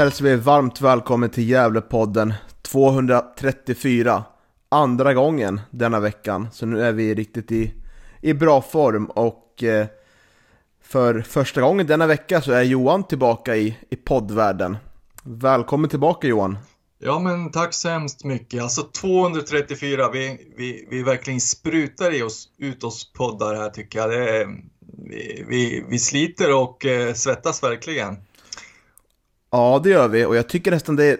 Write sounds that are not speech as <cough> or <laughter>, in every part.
Hälsar vi varmt välkommen till Gävlepodden 234. Andra gången denna veckan, så nu är vi riktigt i, i bra form och eh, för första gången denna vecka så är Johan tillbaka i, i poddvärlden. Välkommen tillbaka Johan! Ja men tack så hemskt mycket. Alltså 234, vi, vi, vi verkligen sprutar i oss, ut oss poddar här tycker jag. Det är, vi, vi, vi sliter och eh, svettas verkligen. Ja, det gör vi och jag tycker nästan det är,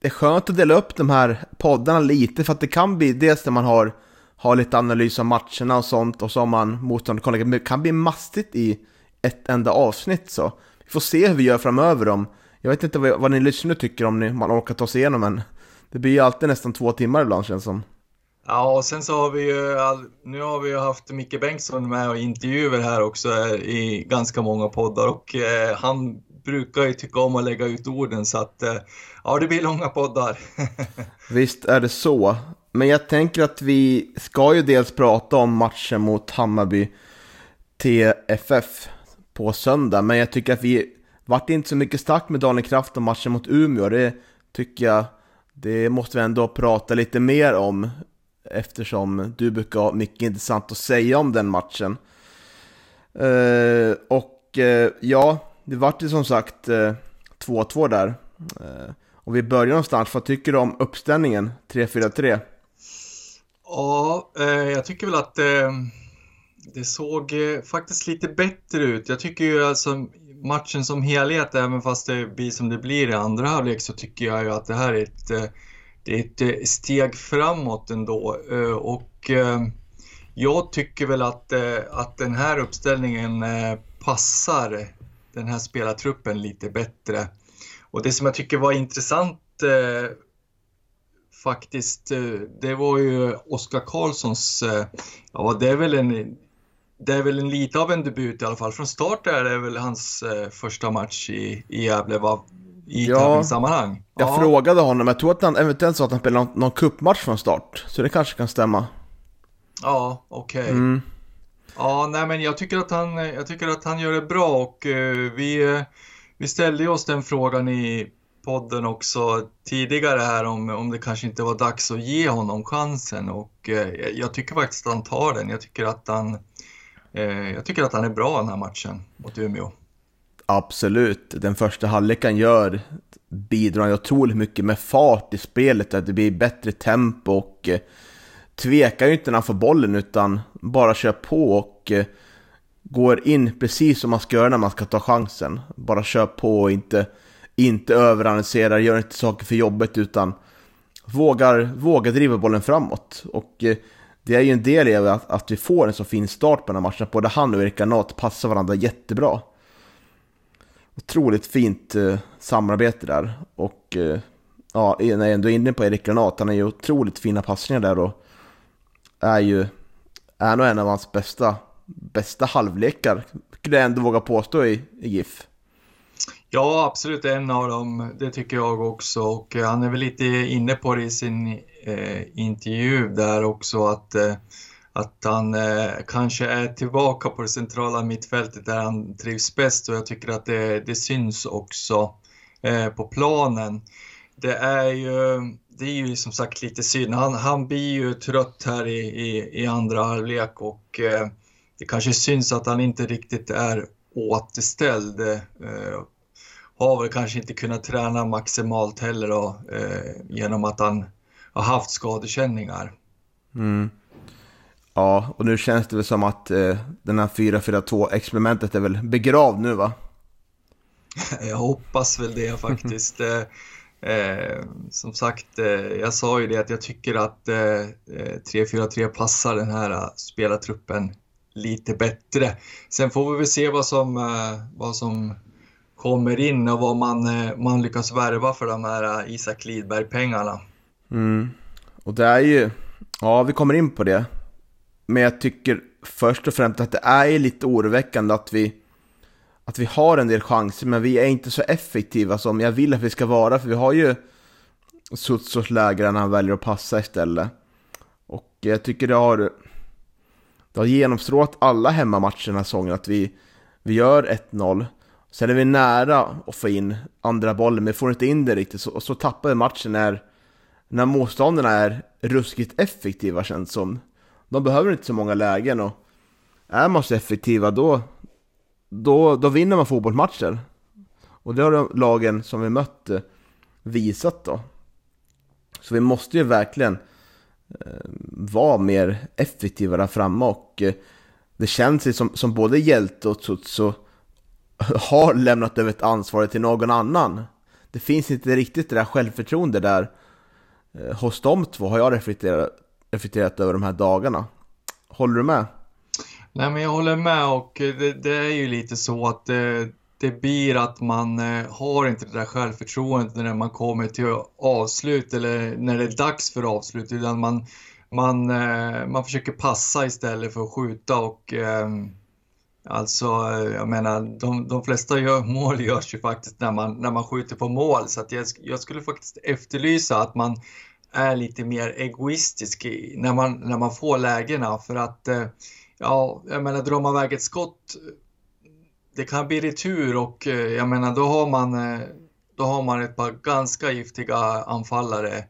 det är skönt att dela upp de här poddarna lite för att det kan bli dels när man har, har lite analys av matcherna och sånt och så har man motståndarkollegor, men det kan bli mastigt i ett enda avsnitt så. Vi får se hur vi gör framöver om, jag vet inte vad, vad ni lyssnare tycker om ni, man orkar ta sig igenom men det blir ju alltid nästan två timmar ibland känns som. Ja, och sen så har vi ju, all, nu har vi ju haft Micke Bengtsson med och intervjuer här också eh, i ganska många poddar och eh, han brukar ju tycka om att lägga ut orden så att eh, ja, det blir långa poddar. <laughs> Visst är det så. Men jag tänker att vi ska ju dels prata om matchen mot Hammarby TFF på söndag, men jag tycker att vi vart inte så mycket starkt med Daniel Kraft om matchen mot Umeå. Det tycker jag, det måste vi ändå prata lite mer om eftersom du brukar ha mycket intressant att säga om den matchen. Uh, och uh, ja, det vart ju som sagt eh, 2-2 där. Eh, och vi börjar någonstans, vad tycker du om uppställningen 3-4-3? Ja, eh, jag tycker väl att det såg faktiskt lite bättre ut. Jag tycker ju alltså matchen som helhet, även fast det blir som det blir i andra halvlek, så tycker jag ju att det här är ett, det är ett steg framåt ändå. Och jag tycker väl att, att den här uppställningen passar den här spelartruppen lite bättre. Och det som jag tycker var intressant eh, faktiskt, eh, det var ju Oskar Karlssons, eh, ja det är väl en det är väl en lite av en debut i alla fall. Från start är det väl hans eh, första match i, i Gävle va? i ja, tävlingssammanhang. Jag ja. frågade honom, jag tror att han eventuellt sa att han spelade någon, någon kuppmatch från start. Så det kanske kan stämma. Ja, okej. Okay. Mm. Ja, nej men jag tycker att han, eh, jag tycker att han gör det bra och uh, vi, eh, vi ställde oss den frågan i podden också tidigare här om, om det kanske inte var dags att ge honom chansen och uh, jag tycker faktiskt att han tar den. Jag tycker att han, jag tycker att han är bra den här matchen mot Umeå. Absolut, den första halvleken gör bidrar otroligt mycket med fart i spelet, att det blir bättre tempo och tvekar ju inte när han får bollen utan bara kör på och eh, går in precis som man ska göra när man ska ta chansen. Bara kör på och inte, inte överanalyserar, gör inte saker för jobbet utan vågar, vågar driva bollen framåt. Och eh, det är ju en del i att, att vi får en så fin start på den här matchen. Både han och Erik Granat passar varandra jättebra. Otroligt fint eh, samarbete där. Och eh, ja, när jag ändå är inne på Erik Granat, han är ju otroligt fina passningar där och är ju är nog en av hans bästa, bästa halvlekar, skulle jag ändå våga påstå i, i GIF. Ja, absolut en av dem, det tycker jag också. Och eh, han är väl lite inne på det i sin eh, intervju där också att, eh, att han eh, kanske är tillbaka på det centrala mittfältet där han trivs bäst och jag tycker att det, det syns också eh, på planen. Det är ju det är ju som sagt lite synd. Han, han blir ju trött här i, i, i andra halvlek och eh, det kanske syns att han inte riktigt är återställd. Eh, har väl kanske inte kunnat träna maximalt heller då, eh, genom att han har haft skadekänningar. Mm. Ja, och nu känns det väl som att eh, den här 4-4-2-experimentet är väl begravd nu va? <laughs> Jag hoppas väl det faktiskt. <laughs> Eh, som sagt, eh, jag sa ju det att jag tycker att eh, 3-4-3 passar den här uh, spelartruppen lite bättre. Sen får vi väl se vad som, uh, vad som kommer in och vad man, uh, man lyckas värva för de här Isak Lidberg-pengarna. Mm. Och det är ju, ja vi kommer in på det. Men jag tycker först och främst att det är lite oroväckande att vi att vi har en del chanser, men vi är inte så effektiva som jag vill att vi ska vara, för vi har ju Sutsos lägre när han väljer att passa istället. Och jag tycker det har, det har genomstrålat alla hemmamatcher den här säsongen att vi, vi gör 1-0. Sen är vi nära att få in andra bollen, men får inte in det riktigt. Så, och så tappar vi matchen när, när motståndarna är ruskigt effektiva känns som. De behöver inte så många lägen och är man så effektiva då, då, då vinner man fotbollsmatcher. Och det har de lagen som vi mött eh, visat då. Så vi måste ju verkligen eh, vara mer effektiva där framme och eh, det känns ju som, som både Hjälte och Tsutsu <laughs> har lämnat över ett ansvar till någon annan. Det finns inte riktigt det där självförtroende där eh, hos de två har jag reflekterat, reflekterat över de här dagarna. Håller du med? Nej, men jag håller med och eh, det, det är ju lite så att det, det blir att man eh, har inte det där självförtroendet när man kommer till avslut eller när det är dags för avslut utan man, man, man försöker passa istället för att skjuta och ehm, Alltså, jag menar, de, de flesta gör, <laughs> mål görs ju faktiskt när man, när man skjuter på mål. Så att jag, jag skulle faktiskt efterlysa att man är lite mer egoistisk när man, när man får lägena. För att eh, ja, jag menar drar man iväg ett skott, det kan bli retur och eh, jag menar då har man, eh, då har man ett par ganska giftiga anfallare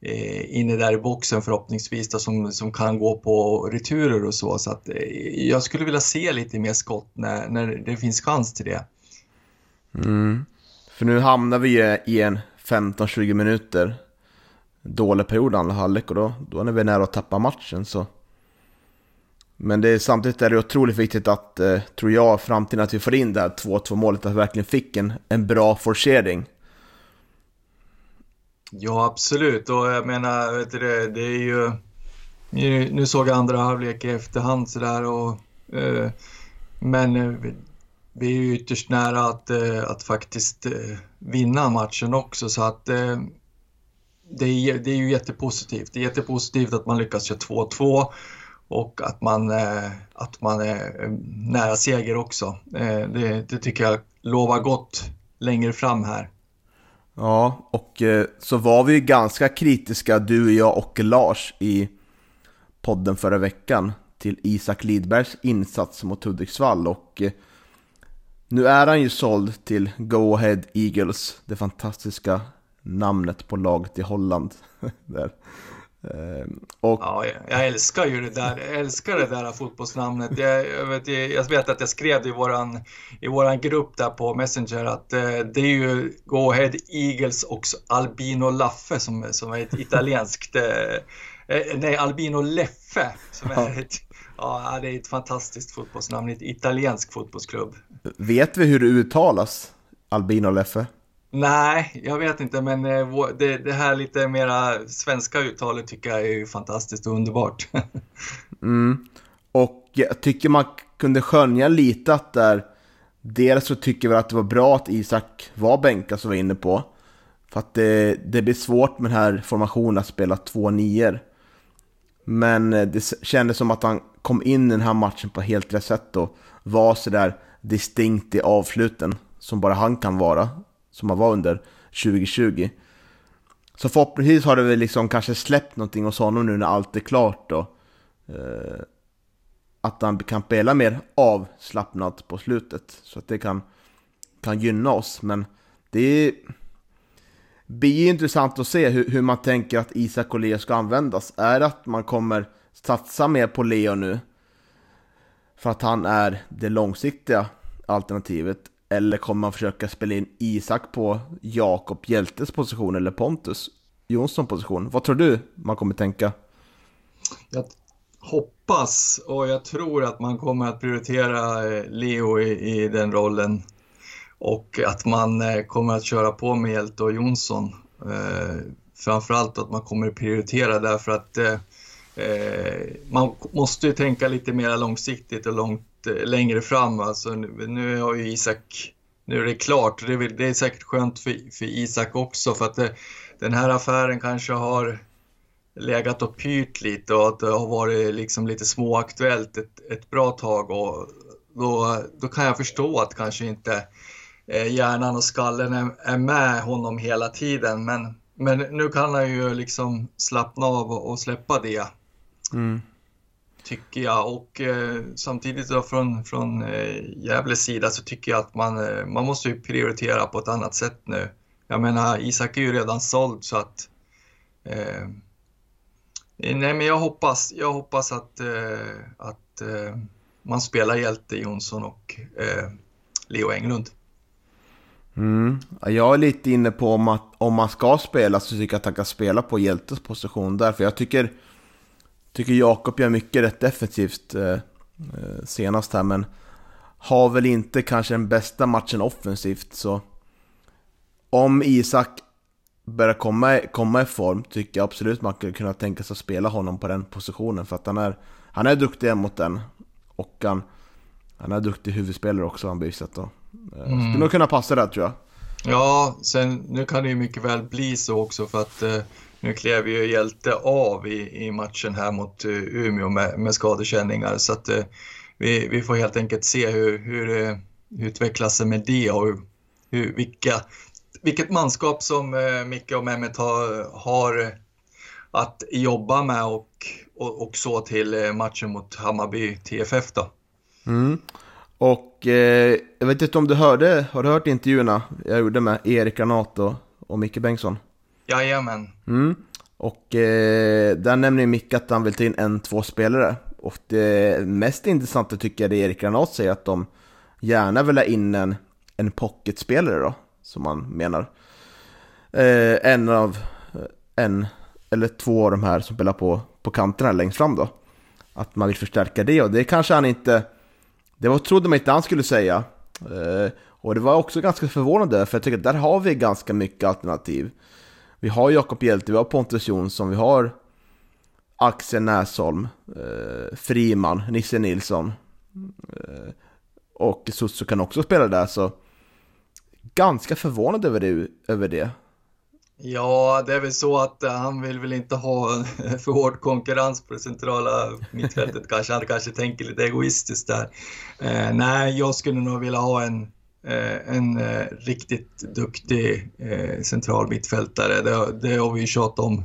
eh, inne där i boxen förhoppningsvis då, som, som kan gå på returer och så. Så att eh, jag skulle vilja se lite mer skott när, när det finns chans till det. Mm. För nu hamnar vi i en 15-20 minuter dålig period andra halvlek och då, då är vi nära att tappa matchen så men det är, samtidigt är det otroligt viktigt att, eh, tror jag, framtiden att vi får in det här 2-2 målet, att vi verkligen fick en, en bra forcering. Ja, absolut. Och jag menar, vet du det, det är ju... Nu såg jag andra halvlek i efterhand sådär och... Eh, men eh, vi, vi är ju ytterst nära att, eh, att faktiskt eh, vinna matchen också så att eh, det, är, det är ju jättepositivt. Det är jättepositivt att man lyckas göra 2-2 och att man, eh, att man är eh, nära seger också. Eh, det, det tycker jag lovar gott längre fram här. Ja, och eh, så var vi ju ganska kritiska, du, jag och Lars i podden förra veckan till Isak Lidbergs insats mot Hudiksvall och eh, nu är han ju såld till Go Ahead Eagles, det fantastiska namnet på laget i Holland. <laughs> där. Ehm, och... Ja, jag älskar ju det där, jag älskar det där fotbollsnamnet. Jag, jag, vet, jag vet att jag skrev det i våran, i våran grupp där på Messenger att eh, det är ju Go Ahead Eagles och Albino Laffe som, som är ett <laughs> italienskt, eh, eh nej Albino Leffe som är ett, ja, det är ett fantastiskt fotbollsnamn, ett italiensk fotbollsklubb. Vet vi hur det uttalas, Albino Leffe? Nej, jag vet inte, men eh, det, det, här lite mera svenska uttalet tycker jag är fantastiskt och underbart. <laughs> mm. Och jag tycker man kunde skönja lite att där, dels så tycker vi att det var bra att Isak var bänkad som vi var inne på. För att det, det blir svårt med den här formationen att spela två nior. Men eh, det kändes som att han kom in i den här matchen på helt rätt sätt och var sådär distinkt i avsluten som bara han kan vara som han var under 2020. Så förhoppningsvis har det väl liksom kanske släppt någonting hos honom nu när allt är klart då. Eh, att han kan spela mer avslappnat på slutet. Så att det kan, kan gynna oss. Men det blir intressant att se hur, hur man tänker att Isak och Leo ska användas. Är det att man kommer satsa mer på Leo nu? För att han är det långsiktiga alternativet. Eller kommer man försöka spela in Isak på Jakob Hjältes position eller Pontus Jonsson position? Vad tror du man kommer tänka? Jag hoppas och jag tror att man kommer att prioritera eh, Leo i, i den rollen. och att man eh, kommer att köra på med Hjälte och Jonsson. Eh, framförallt att man kommer att prioritera därför att eh, eh man måste ju tänka lite mer långsiktigt och långt Eh, längre fram. Alltså, nu, nu har ju Isak, nu är det klart, det är, det är säkert skönt för, för Isak också för att det, den här affären kanske har legat och pyrt lite och att det har varit liksom lite småaktuellt ett, ett bra tag och då, då kan jag förstå att kanske inte eh, hjärnan och skallen är, är med honom hela tiden men, men nu kan han ju liksom slappna av och, och släppa det. Mm. Tycker jag och eh, samtidigt då från, från eh, Gävles sida så tycker jag att man, eh, man måste ju prioritera på ett annat sätt nu. Jag menar Isak är ju redan såld så att eh, Nej, men jag hoppas, jag hoppas att, eh, att eh, man spelar Hjälte Jonsson och eh, Leo Englund. Mm. Jag är lite inne på om, att, om man ska spela så tycker jag att han kan spela på Hjältes position där. För jag tycker, tycker Jakob gör mycket rätt defensivt eh, eh, senast här. Men har väl inte kanske den bästa matchen offensivt. Så om Isak börjar komma, komma i form tycker jag absolut man skulle kunna tänka sig att spela honom på den positionen. För att han är, han är duktig mot den. Och han, han är duktig huvudspelare också, han bevisat då. Eh, Mm. Skulle nog kunna passa där tror jag. Ja, sen nu kan det ju mycket väl bli så också för att eh, nu klev ju Hjälte av i, i matchen här mot eh, Umeå med, med skadekänningar så att eh, vi, vi får helt enkelt se hur, hur eh, det utvecklas sig med det och hur, hur, vilka, vilket manskap som eh, Micke och Mehmet har, har att jobba med och, och, och så till matchen mot Hammarby TFF då. Mm. Och eh, jag vet inte om du hörde, har du hört intervjuerna jag gjorde med Erik Granat och Micke Bengtsson? Jajamän. Mm. Och eh, där nämner Micke att han vill ta in en, två spelare. Och det mest intressanta tycker jag det Erik Granat säger att de gärna vill ha in en, en pocketspelare då, som man menar. Eh, en av, eh, en eller två av de här som spelar på, på kanterna längst fram då. Att man vill förstärka det och det kanske han inte, det var, trodde man inte han skulle säga. Eh, och det var också ganska förvånande för jag tycker att där har vi ganska mycket alternativ. Vi har Jakob Hjelte, vi har Pontus Jonsson, vi har Axel Näsholm, eh, Friman, Nisse Nilsson eh, och Susso kan också spela där så ganska förvånad över det. Över det. Ja, det är väl så att eh, han vill väl inte ha <laughs> för hård konkurrens på det centrala mittfältet kanske. Han kanske tänker lite egoistiskt där. Eh, nej, jag skulle nog vilja ha en, Eh, en eh, riktigt duktig eh, central mittfältare. Det, det har vi ju tjatat om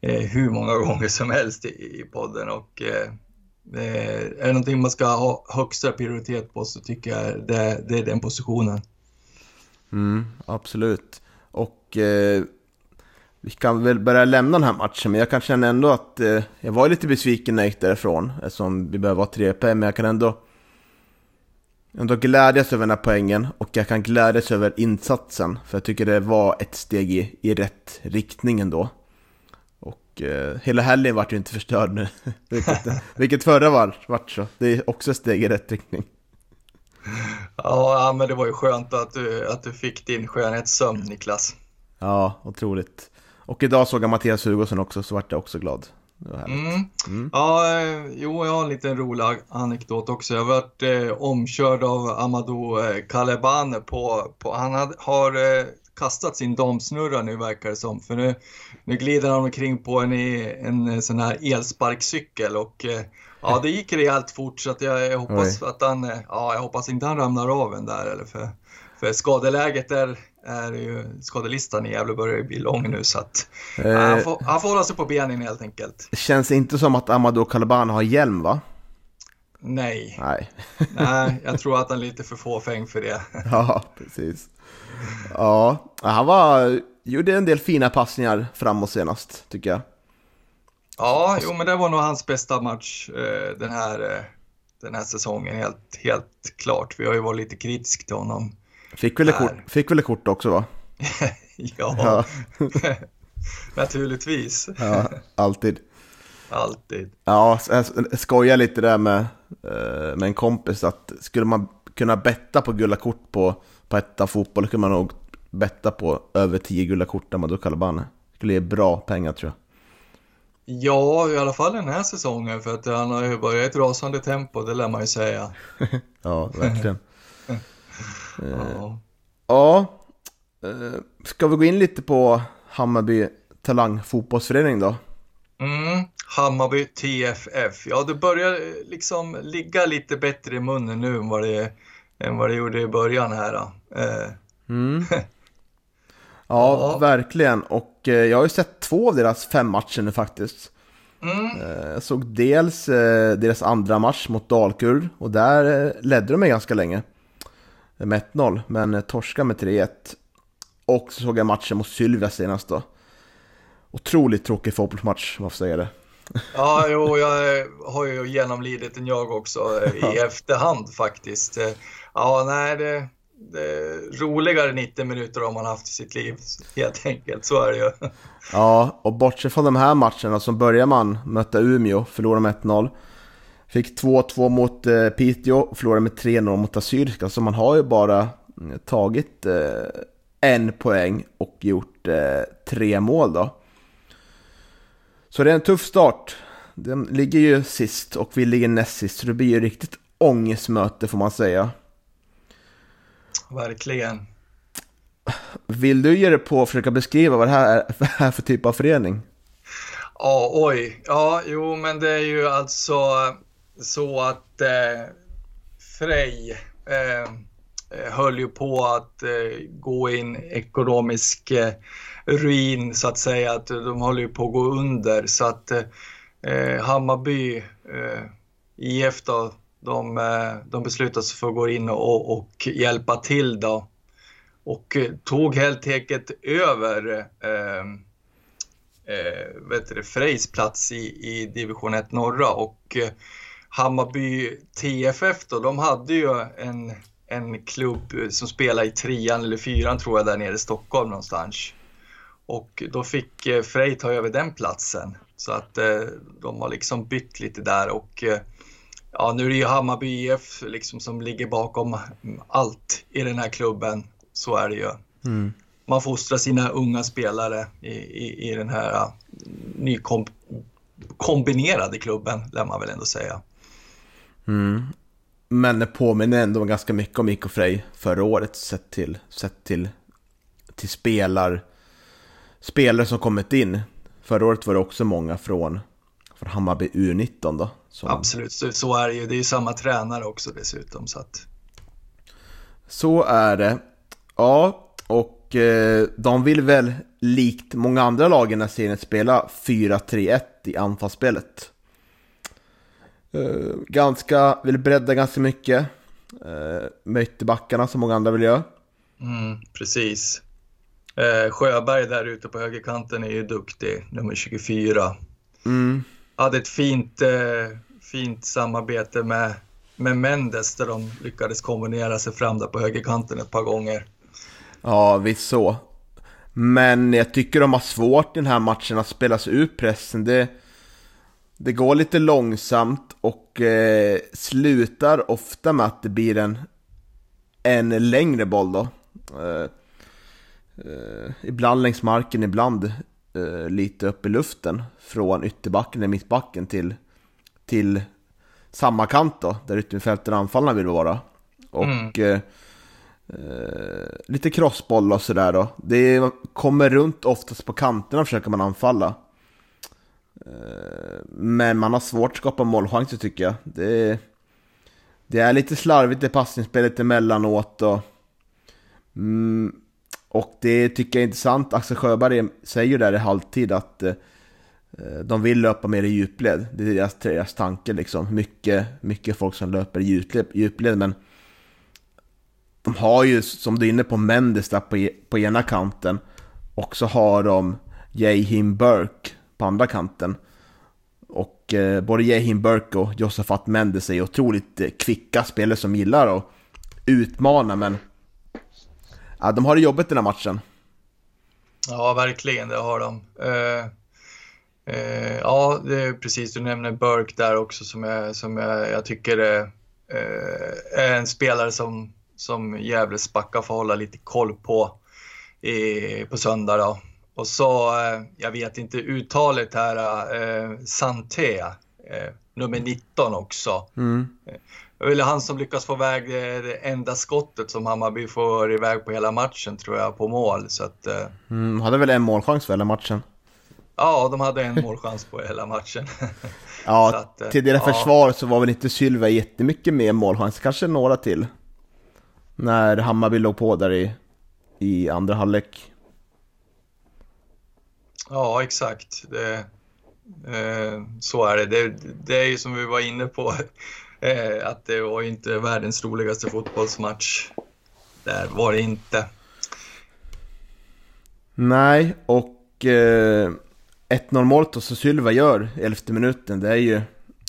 hur många <laughs> gånger som helst i, i podden och eh, är det någonting man ska ha högsta prioritet på så tycker jag det, det är den positionen. Mm, absolut. Och eh, vi kan väl börja lämna den här matchen, men jag kan känna ändå att eh, jag var lite besviken när jag gick därifrån, eftersom vi behöver ha tre poäng, men jag kan ändå, ändå glädjas över den här poängen och jag kan glädjas över insatsen, för jag tycker det var ett steg i, i rätt riktning ändå. Och eh, hela helgen vart ju inte förstörd nu, <laughs> vilket, vilket förra var, vart så. Det är också ett steg i rätt riktning. Ja, men det var ju skönt att du, att du fick din skönhetssömn, Niklas. Ja, otroligt. Och idag såg jag Mattias Hugosson också, så vart jag också glad. Mm. Mm. Ja, eh, jo, jag har en liten rolig anekdot också. Jag har varit eh, omkörd av Amadou eh, Kalebane på, på, han had, har eh, kastat sin damsnurra nu verkar det som. För nu, nu glider han omkring på en, en, en sån här elsparkcykel och eh, ja, det gick rejält fort så att jag, jag hoppas att han, eh, ja, jag hoppas inte han ramlar av den där eller för, för skadeläget där är ju, skadelistan i Gävle börjar ju bli lång nu så att ja, han, Eh, får, han får hålla sig på benen helt enkelt. det känns inte som att Amadou Kalabana har hjälm va? Nej. Nej. <laughs> Nej, jag tror att han är lite för fåfäng för det. <laughs> ja, precis. Ja, han var, gjorde en del fina passningar framåt senast, tycker jag. Ja, jo, men det var nog hans bästa match eh, den, här, eh, den här säsongen, helt, helt klart. Vi har ju varit lite kritiska till honom. Fick väl, Där. kort, fick väl ett kort också va? <laughs> ja, <laughs> naturligtvis. ja alltid. Alltid. Ja, jag skojar lite där med, eh, med en kompis att skulle man kunna betta på gula kort på, på etta fotboll, kan man nog betta på över 10 gula kort där man då Calabane. Det skulle ge bra pengar tror jag. Ja, i alla fall den här säsongen för att han har ju börjat i ett rasande tempo, det lär man ju säga. <laughs> ja, verkligen. Ja. Ja, eh, ska vi gå in lite på Hammarby Talang fotbollsförening då? Mm, Hammarby TFF. Ja, det börjar liksom ligga lite bättre i munnen nu än vad det, än vad det gjorde i början här. Eh, Mm. <laughs> Ja, Ja. verkligen. Och eh, jag har ju sett två av deras fem matcher nu faktiskt. mm, Eh, Jag såg dels eh, deras andra match mot Dalkurd och där eh, ledde de mig ganska länge. Med 1-0, men eh, torska med 3-1. Och så såg jag matchen mot Sylvia senast då. Otroligt tråkig fotbollsmatch, om man får säga det. ja, jo, jag har ju genomlidit den jag också eh, i <laughs> efterhand faktiskt. Eh, Ja, nej, det, det är roligare 90 minuter har man haft i sitt liv, helt enkelt. Så är det ju. Ja, och bortsett från de här matcherna så börjar man möta Umeå, förlorar med 1-0. Fick 2-2 mot eh, Piteå förlorade med 3-0 mot Assyriska, så man har ju bara mm, tagit eh, en poäng och gjort eh, tre mål då. Så det är en tuff start. Den ligger ju sist och vi ligger näst sist, så det blir ju riktigt ångestmöte får man säga. Verkligen. Vill du ge dig på att försöka beskriva vad det här är <laughs> vad det här är för typ av förening? Ja, oj. Ja, jo, men det är ju alltså så att eh, Frej eh, eh, höll ju på att eh, gå in ekonomisk eh, ruin så att säga. Att de håller ju på att gå under så att eh, eh Hammarby eh, IF då, de, eh, de beslutade sig för att gå in och, och hjälpa till då. Och tog helt enkelt över eh, eh, vet du, Frejs plats i, i division 1 norra och eh, Hammarby TFF då, de hade ju en, en klubb som spelade i trean eller fyran tror jag där nere i Stockholm någonstans. Och då fick eh, Frej ta över den platsen. Så att eh, de har liksom bytt lite där och eh, ja, nu är det ju Hammarby IF liksom som ligger bakom allt i den här klubben. Så är det ju Mm. man fostrar sina unga spelare i, i, i den här nykombinerade klubben, lär man väl ändå säga. Mm. Men det påminner ändå ganska mycket om IK Frej förra året sett till, sett till, till spelar, spelare som kommit in. Förra året var det också många från, från Hammarby U19 då. Som, Absolut, så, så är det ju. Det är ju samma tränare också dessutom. Så att, Så är det. Ja, och eh, de vill väl likt många andra lag i den här serien spela 4-3-1 i anfallsspelet. Eh, ganska, vill bredda ganska mycket. Eh, med ytterbackarna som många andra vill göra. mm, precis. Eh, Sjöberg där ute på högerkanten är ju duktig, nummer 24. Mm. Hade ett fint, fint samarbete med, med Mendes där de lyckades kombinera sig fram där på högerkanten ett par gånger. Ja, visst så. Men jag tycker de har svårt i den här matchen att spela sig ur pressen. Det, det går lite långsamt och eh, slutar ofta med att det blir en, en längre boll då. Eh, eh, ibland längs marken, ibland eh, lite upp i luften. Från ytterbacken eller mittbacken till, till samma kant då, där ytterfälten anfallarna vill vara. Och Mm. eh, Eh, lite crossboll och sådär då. Det kommer runt oftast på kanterna försöker man anfalla. Eh, men man har svårt att skapa målchanser tycker jag. Det, det är lite slarvigt i passningsspelet emellanåt och... Mm, och det tycker jag är intressant. Axel Sjöberg säger ju där i halvtid att eh, de vill löpa mer i djupled. Det är deras, deras tanke liksom. Mycket, mycket folk som löper i djupled, djupled men de har ju, som du är inne på, Mendes där på, e- på ena kanten. Och så har de Jahim Burke på andra kanten. Och eh, både Jehin Burke och Josefat Mendes är otroligt eh, kvicka spelare som gillar att utmana, men ja, de har det jobbigt den här matchen. Ja, verkligen, det har de. Eh, eh, ja, det är precis, du nämner Burke där också som jag, som jag, jag tycker är eh, är en spelare som, som Gävles backar får hålla lite koll på i, på söndag. Då. Och så, eh, jag vet inte uttalet här, eh, Santé, eh, nummer 19 också. Mm. Det är väl han som lyckas få iväg det enda skottet som Hammarby får iväg på hela matchen tror jag, på mål. Så att, eh... mm, hade väl en målchans för hela matchen? Ja, de hade en målchans på hela matchen. <laughs> ja, att, eh, till deras ja. försvar så var väl inte Sylva jättemycket mer målchans, kanske några till. När Hammarby låg på där i, i andra halvlek. Ja, exakt. Det, eh, så är det. det. det. är ju som vi var inne på, <laughs> eh, att det var inte världens roligaste fotbollsmatch. Där var det inte. Nej, och eh, 1-0 målet som Sylva gör i elfte minuten, det är ju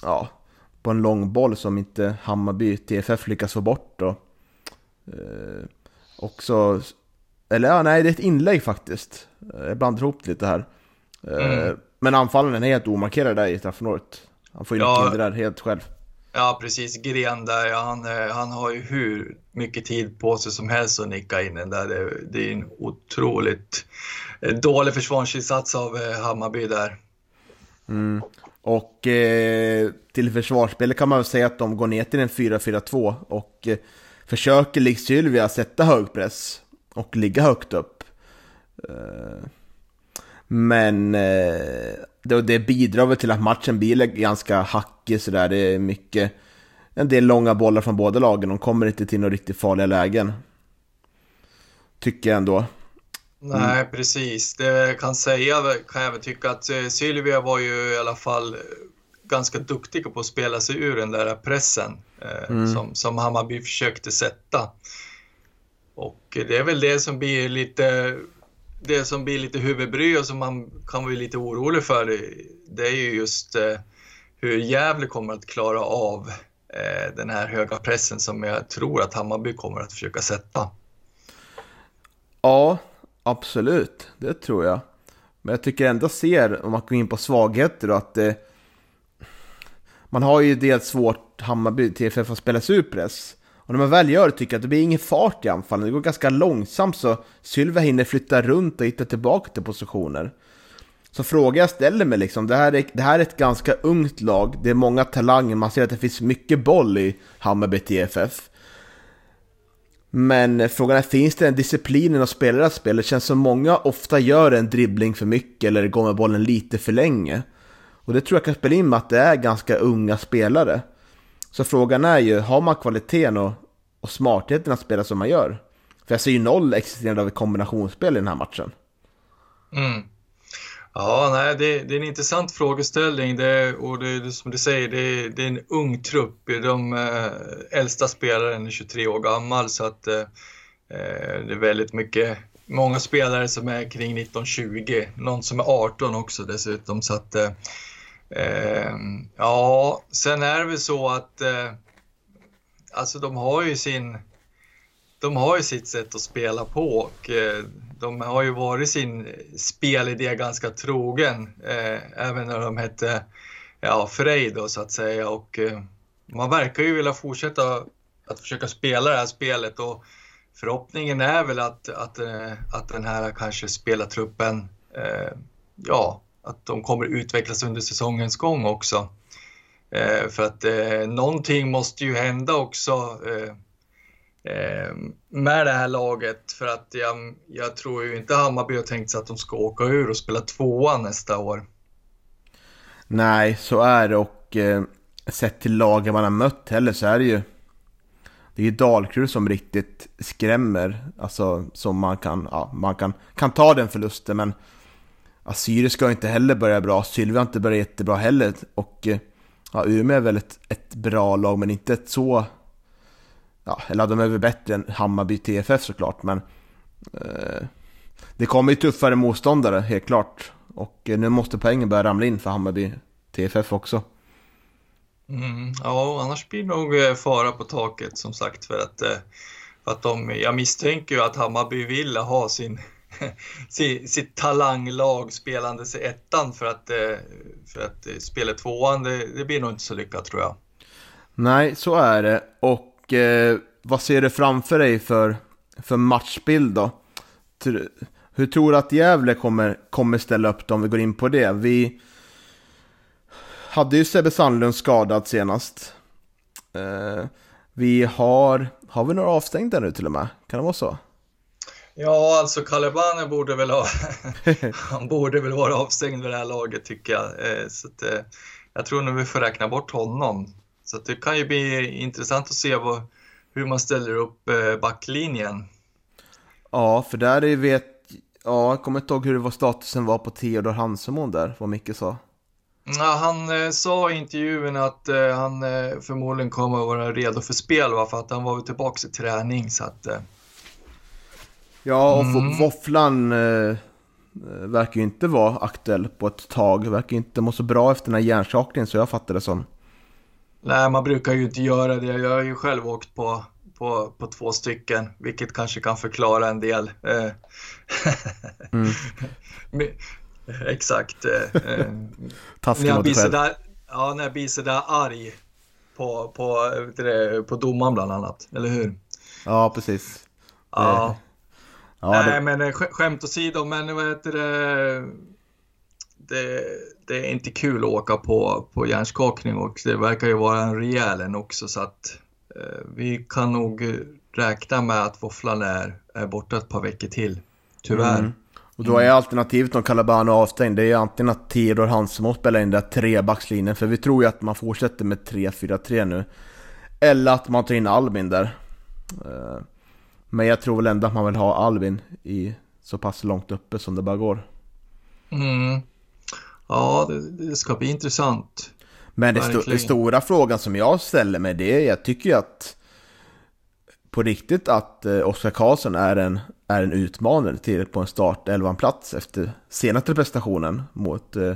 ja, på en lång boll som inte Hammarby TFF lyckas få bort. Då. Eh, också, eller ja, nej, det är ett inlägg faktiskt. Jag blandar ihop lite här. Eh, mm. Men anfallaren är helt omarkerad där i straffområdet. Han får ju ja, in det där helt själv. Ja, precis. Gren där, han, eh, han har ju hur mycket tid på sig som helst att nicka in den där. Det, det är en otroligt eh, dålig försvarsinsats av Hammarby där. Mm. Och eh, till försvarsspelet kan man väl säga att de går ner till en 4-4-2 och eh, försöker likt Sylvia sätta hög press och ligga högt upp. Eh, men eh, det, bidrar väl till att matchen blir ganska hackig sådär. Det är mycket, en del långa bollar från båda lagen. De kommer inte till några riktigt farliga lägen. Tycker jag ändå. Mm. Nej, precis. Det kan säga, kan jag väl tycka att eh, Sylvia var ju i alla fall ganska duktiga på att spela sig ur den där pressen eh, mm. som, som Hammarby försökte sätta. Och det är väl det som blir lite det som blir lite huvudbry och som man kan bli lite orolig för, det är ju just eh, hur Gävle kommer att klara av eh, den här höga pressen som jag tror att Hammarby kommer att försöka sätta. Ja, absolut. Det tror jag. Men jag tycker ändå ser, om man går in på svagheter, då, att eh, man har ju dels svårt Hammarby, TFF, att spela sig ur press. Och när man väl gör det tycker jag att det blir ingen fart i anfallen. Det går ganska långsamt så Sylva hinner flytta runt och hitta tillbaka till positioner. Så frågan jag ställer mig liksom, det här, är, det här är ett ganska ungt lag, det är många talanger, man ser att det finns mycket boll i Hammarby TFF. Men frågan är, finns det en disciplin att spela det här spelet? Det känns som många ofta gör en dribbling för mycket eller går med bollen lite för länge. Och det tror jag kan spela in med att det är ganska unga spelare. Så frågan är ju, har man kvaliteten och, och smartheten att spela som man gör? För jag ser ju noll existerande av ett kombinationsspel i den här matchen. Mm. Ja, nej, det, det, är en intressant frågeställning det, och det, det, som du säger, det, det är en ung trupp. De eh, äldsta spelaren är 23 år gammal så att eh, eh, det är väldigt mycket, många spelare som är kring 19-20, någon som är 18 också dessutom. Så att eh, Eh, ja, sen är det väl så att eh, alltså de har ju sin de har ju sitt sätt att spela på och eh, de har ju varit sin spelidé ganska trogen eh, även när de hette ja, Frej då så att säga. Och eh, man verkar ju vilja fortsätta att försöka spela det här spelet och förhoppningen är väl att, att, eh, att den här kanske spelartruppen eh, ja, att de kommer utvecklas under säsongens gång också. Eh, för att eh, någonting måste ju hända också eh, eh, med det här laget för att jag, jag tror ju inte Hammarby har tänkt sig att de ska åka ur och spela tvåa nästa år. Nej, så är det och eh, sett till lagen man har mött heller så är det ju det är ju Dalkurd som riktigt skrämmer, alltså som man kan, ja, man kan, kan ta den förlusten men Assyriska ska inte heller börja bra, Sylvia har inte börjat jättebra heller. Och eh, ja, Umeå är väl ett, ett bra lag, men inte ett så... Ja, eller de är väl bättre än Hammarby TFF såklart, men... Eh, det kommer ju tuffare motståndare, helt klart. Och eh, nu måste poängen börja ramla in för Hammarby TFF också. Mm, ja, annars blir det nog eh, fara på taket som sagt för att, eh, för att de, jag misstänker ju att Hammarby vill ha sin <laughs> sitt talanglag spelandes i ettan för att, eh, för att eh, spela tvåan, det, det blir nog inte så lyckat tror jag. Nej, så är det. Och eh, vad ser du framför dig för, för matchbild då? Hur tror du att Gävle kommer, kommer ställa upp då, om vi går in på det? Vi hade ju Sebbe Sandlund skadad senast. Eh, vi har, har vi några avstängda nu till och med? Kan det vara så? Ja, alltså Kalebane borde väl ha, <laughs> han borde väl vara avstängd vid det här laget tycker jag. Eh, så att, eh, jag tror nog vi får räkna bort honom. Så det kan ju bli intressant att se vad, hur man ställer upp eh, backlinjen. Ja, för där är vet, ja, jag kommer inte ihåg hur det var statusen var på Theodor Hansemon där, vad Micke sa. Ja, han eh, sa i intervjun att eh, han eh, förmodligen kommer att vara redo för spel, va? för att han var tillbaka i träning. Så att. Ja, och mm. våfflan eh, verkar ju inte vara aktuell på ett tag. Verkar inte må så bra efter den här hjärnskakningen, så jag fattar det som. Nej, man brukar ju inte göra det. Jag har ju själv åkt på, på, på två stycken, vilket kanske kan förklara en del. Eh, mm. <laughs> Exakt. Eh, eh när, jag blir sådär, ja, när jag blir sådär arg på, på, det, på domaren bland annat, eller hur? Ja, precis. Ja. Ja Nej, det... men eh, skämt åsido, men vad heter det? det? Det är inte kul att åka på, på hjärnskakning och det verkar ju vara en rejäl en också så att eh, vi kan nog räkna med att våfflan är, är borta ett par veckor till. Tyvärr. Mm. Och då är alternativet om Calabano avstängd, det är antingen att Theodor Hansen spelar in där trebackslinjen, för vi tror ju att man fortsätter med 3-4-3 nu. Eller att man tar in Albin där. Eh, men jag tror väl ändå att man vill ha Albin i så pass långt uppe som det bara går. Mm. Ja, det, det ska bli intressant. Men det, sto det, stora frågan som jag ställer mig det är, jag tycker ju att på riktigt att eh, Oskar Karlsson är en, är en utmanare till på en start 11 plats efter senaste prestationen mot, eh,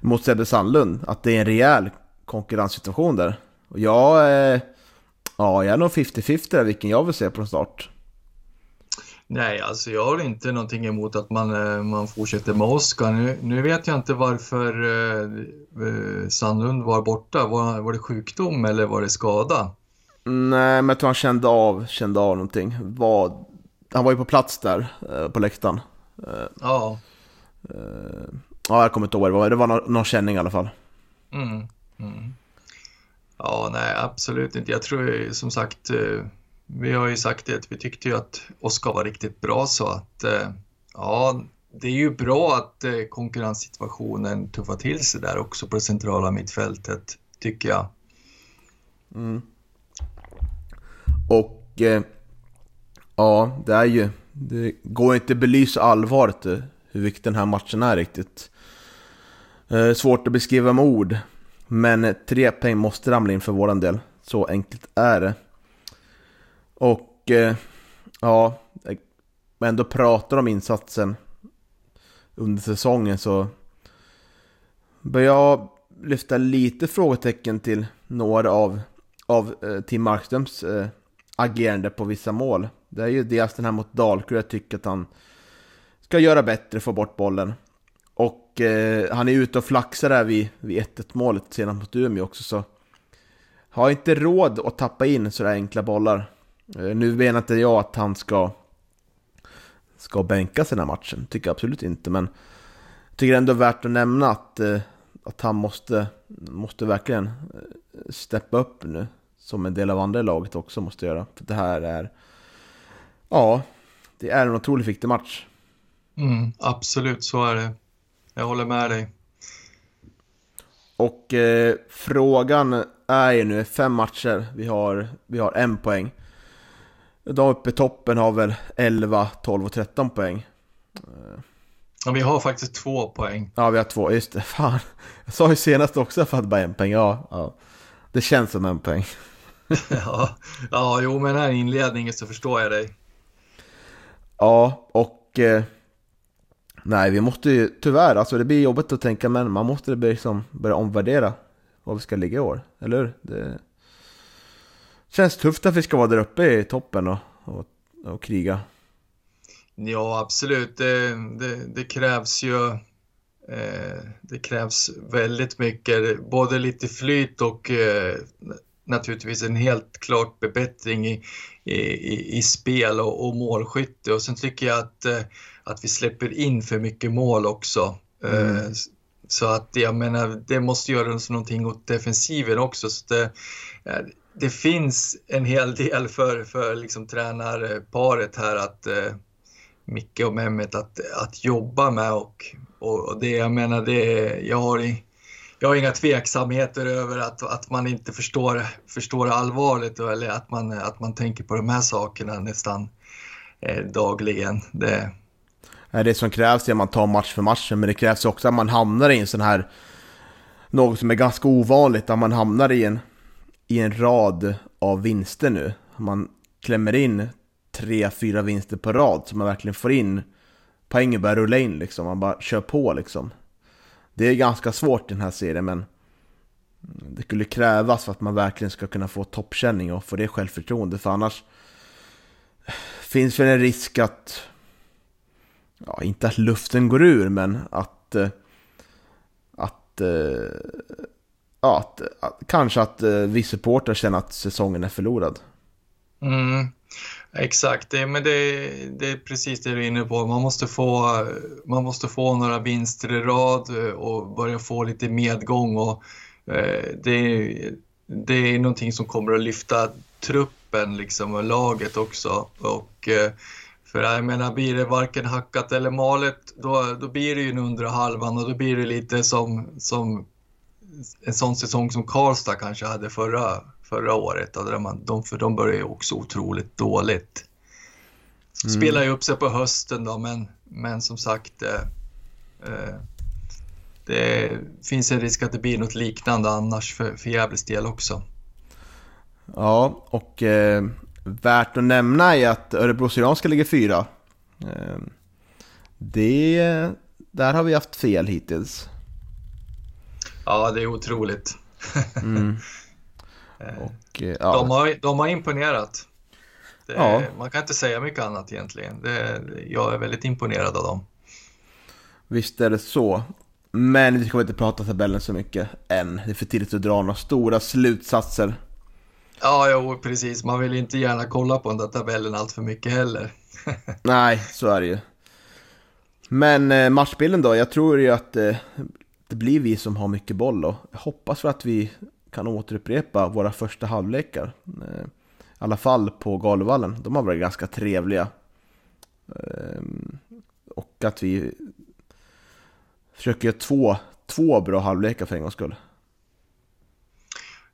mot Sebbe Sandlund. Att det är en rejäl konkurrenssituation där. Och jag, eh, ja, jag är nog 50-50 där vilken jag vill se på en start. Nej, alltså jag har inte någonting emot att man, eh, man fortsätter med Oskar. Nu, nu vet jag inte varför eh, eh, Sandlund var borta. Var, var det sjukdom eller var det skada? Nej, men jag tror han kände av, kände av någonting. Var, han var ju på plats där eh, på läktaren. Eh, ja. Ja, jag kommer inte ihåg det var. Det var någon, någon känning i alla fall. Mm, mm. Ja, nej, absolut inte. Jag tror som sagt, eh, vi har ju sagt det att vi tyckte ju att Oskar var riktigt bra så att eh, ja, det är ju bra att eh, konkurrenssituationen tuffar till sig där också på det centrala mittfältet, tycker jag. Mm. Och eh, ja, det är ju... Det går inte att belysa allvaret hur viktig den här matchen är riktigt. Eh, svårt att beskriva med ord. Men tre poäng måste ramla in för våran del. Så enkelt är det. Och eh, ja, men ändå pratar om insatsen under säsongen så börjar jag lyfta lite frågetecken till några av, av eh, Tim Markströms eh, agerande på vissa mål. Det är ju dels den här mot Dalkurd, jag tycker att han ska göra bättre, få bort bollen. Och eh, han är ute och flaxar där vid, vid 1-1 målet senast mot Umeå också så har inte råd att tappa in sådär enkla bollar. Eh, nu menar inte jag att han ska ska bänkas i den här matchen, tycker jag absolut inte, men tycker ändå värt att nämna att, eh, att han måste, måste verkligen eh, steppa upp nu som en del av andra laget också måste göra. För det här är, ja, det är en otroligt viktig match. Mm, absolut, så är det. Jag håller med dig. Och eh, frågan är ju nu, fem matcher, vi har, vi har en poäng. De uppe i toppen har väl 11, 12 och 13 poäng. Ja, vi har faktiskt två poäng. Ja, vi har två, just det. Fan. Jag sa ju senast också att jag hade bara en poäng. Ja, ja. Det känns som en poäng. <laughs> ja, ja, jo, men här inledningen så förstår jag dig. Ja, och... Eh, nej, vi måste ju tyvärr, alltså det blir jobbigt att tänka, men man måste liksom börja omvärdera var vi ska ligga i år, eller hur? Det känns tufft att vi ska vara där uppe i toppen och, och, och kriga. Ja, absolut. Det, det, det krävs ju eh, det krävs väldigt mycket, både lite flyt och eh, naturligtvis en helt klart bebättring i, i, i spel och, och målskytte och sen tycker jag att, eh, att vi släpper in för mycket mål också. Mm. Så att jag menar, det måste göras någonting åt defensiven också. Så det, det finns en hel del för, för liksom tränarparet här att eh, Micke och Mehmet att, att jobba med och, och det jag menar det jag har i, jag har inga tveksamheter över att, att man inte förstår, förstår allvaret eller att man, att man tänker på de här sakerna nästan eh, dagligen. Det... det som krävs är att man tar match för match, men det krävs också att man hamnar i en sån här, något som är ganska ovanligt, att man hamnar i en, i en rad av vinster nu. Man klämmer in tre, fyra vinster på rad så man verkligen får in poängen börjar rulla in liksom, man bara kör på liksom. Det är ganska svårt i den här serien men det skulle krävas för att man verkligen ska kunna få toppkänning och få det självförtroende för annars finns väl en risk att ja, inte att luften går ur men att eh, att, eh, ja, att, att kanske att eh, vi supportrar känner att säsongen är förlorad. Mm. Exakt, det, men det, det, är precis det du är inne på. Man måste, få, man måste få några vinster i rad eh, och börja få lite medgång. Och, eh, det, det är någonting som kommer att lyfta truppen liksom, och laget också. Och, eh, för jag menar, blir det varken hackat eller malet, då, då blir det ju en undre halvan och då blir det lite som, som en sån säsong som Karlstad kanske hade förra, förra året. Där man, de, för de började ju också otroligt dåligt. Mm. Spelar ju upp sig på hösten då, men, men som sagt. Eh, eh, det finns en risk att det blir något liknande annars för, för Gävles del också. Ja, och eh, värt att nämna är att Örebro Syrianska ligger fyra. Eh, det, där har vi haft fel hittills. Ja, det är otroligt. <laughs> mm. Eh, och, eh, ja. de, har, de har imponerat. Det, ja. Man kan inte säga mycket annat egentligen. Det, jag är väldigt imponerad av dem. Visst är det så. Men vi kommer inte prata tabellen så mycket än. Det är för tidigt att dra några stora slutsatser. Ja, jo, precis. Man vill inte gärna kolla på den där tabellen allt för mycket heller. <laughs> Nej, så är det ju. Men eh, matchbilden då? Jag tror ju att det blir vi som har mycket boll och jag hoppas för att vi kan återupprepa våra första halvlekar. Eh, I alla fall på Galovallen. De har varit ganska trevliga. Ehm, och att vi försöker göra två, två bra halvlekar för en gångs skull.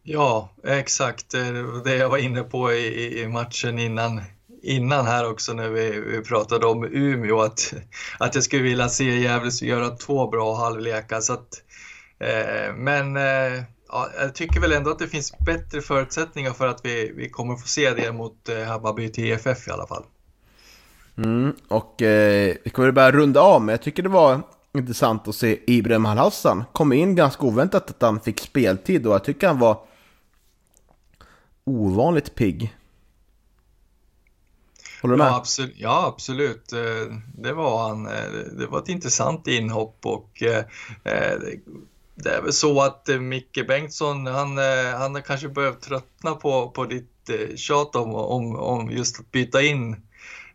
Ja, exakt. Eh, det jag var inne på i, matchen innan, innan här också när vi, vi, pratade om Umeå, att, att jag skulle vilja se Gävle göra två bra halvlekar. Så att, eh, men eh, ja, jag tycker väl ändå att det finns bättre förutsättningar för att vi, vi kommer få se det mot eh, Hammarby TFF i alla fall. Mm, och eh, vi kommer börja runda av, men jag tycker det var intressant att se Ibrahim Al-Hassan. Kom in ganska oväntat att han fick speltid och jag tycker han var ovanligt pigg. Håller du med? Ja, absolut. Ja, absolut. Eh, det var han. Eh, det var ett intressant inhopp och eh, det är väl så att eh, Micke Bengtsson, han, eh, han har kanske behövt tröttna på, på ditt eh, tjat om, om, om just att byta in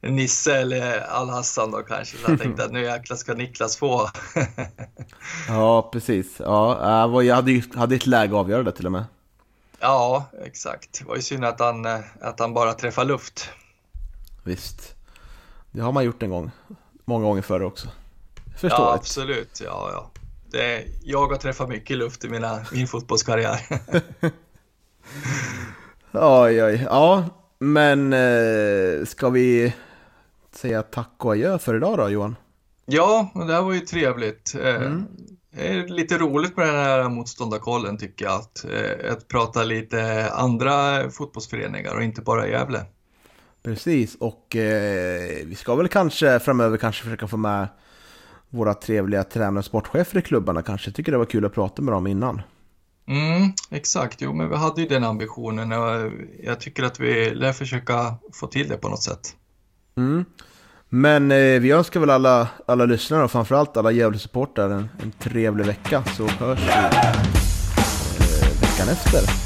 Nisse eller Al-Hassan då kanske. Så jag tänkte att nu jäklar ska Niklas få. <laughs> ja, precis. Ja, jag hade ju hade ett läge att avgöra det till och med. Ja, exakt. Det var ju synd att han, att han bara träffade luft. Visst. Det har man gjort en gång. Många gånger förr också. Förståeligt. Ja, absolut. Ja, ja det, jag har träffat mycket luft i mina, min fotbollskarriär. <laughs> oj, oj. Ja, men eh, ska vi säga tack och adjö för idag då, Johan? Ja, det här var ju trevligt. Eh, mm. Det är lite roligt med den här motståndarkollen tycker jag, att, eh, att prata lite andra fotbollsföreningar och inte bara Gävle. Precis, och eh, vi ska väl kanske framöver kanske försöka få med våra trevliga tränare och sportchefer i klubbarna kanske tycker det var kul att prata med dem innan. Mm, exakt, jo men vi hade ju den ambitionen och jag tycker att vi lär försöka få till det på något sätt. Mm. Men eh, vi önskar väl alla, alla lyssnare och framförallt alla Gävle-supportrar en, en trevlig vecka så hörs vi eh, veckan efter.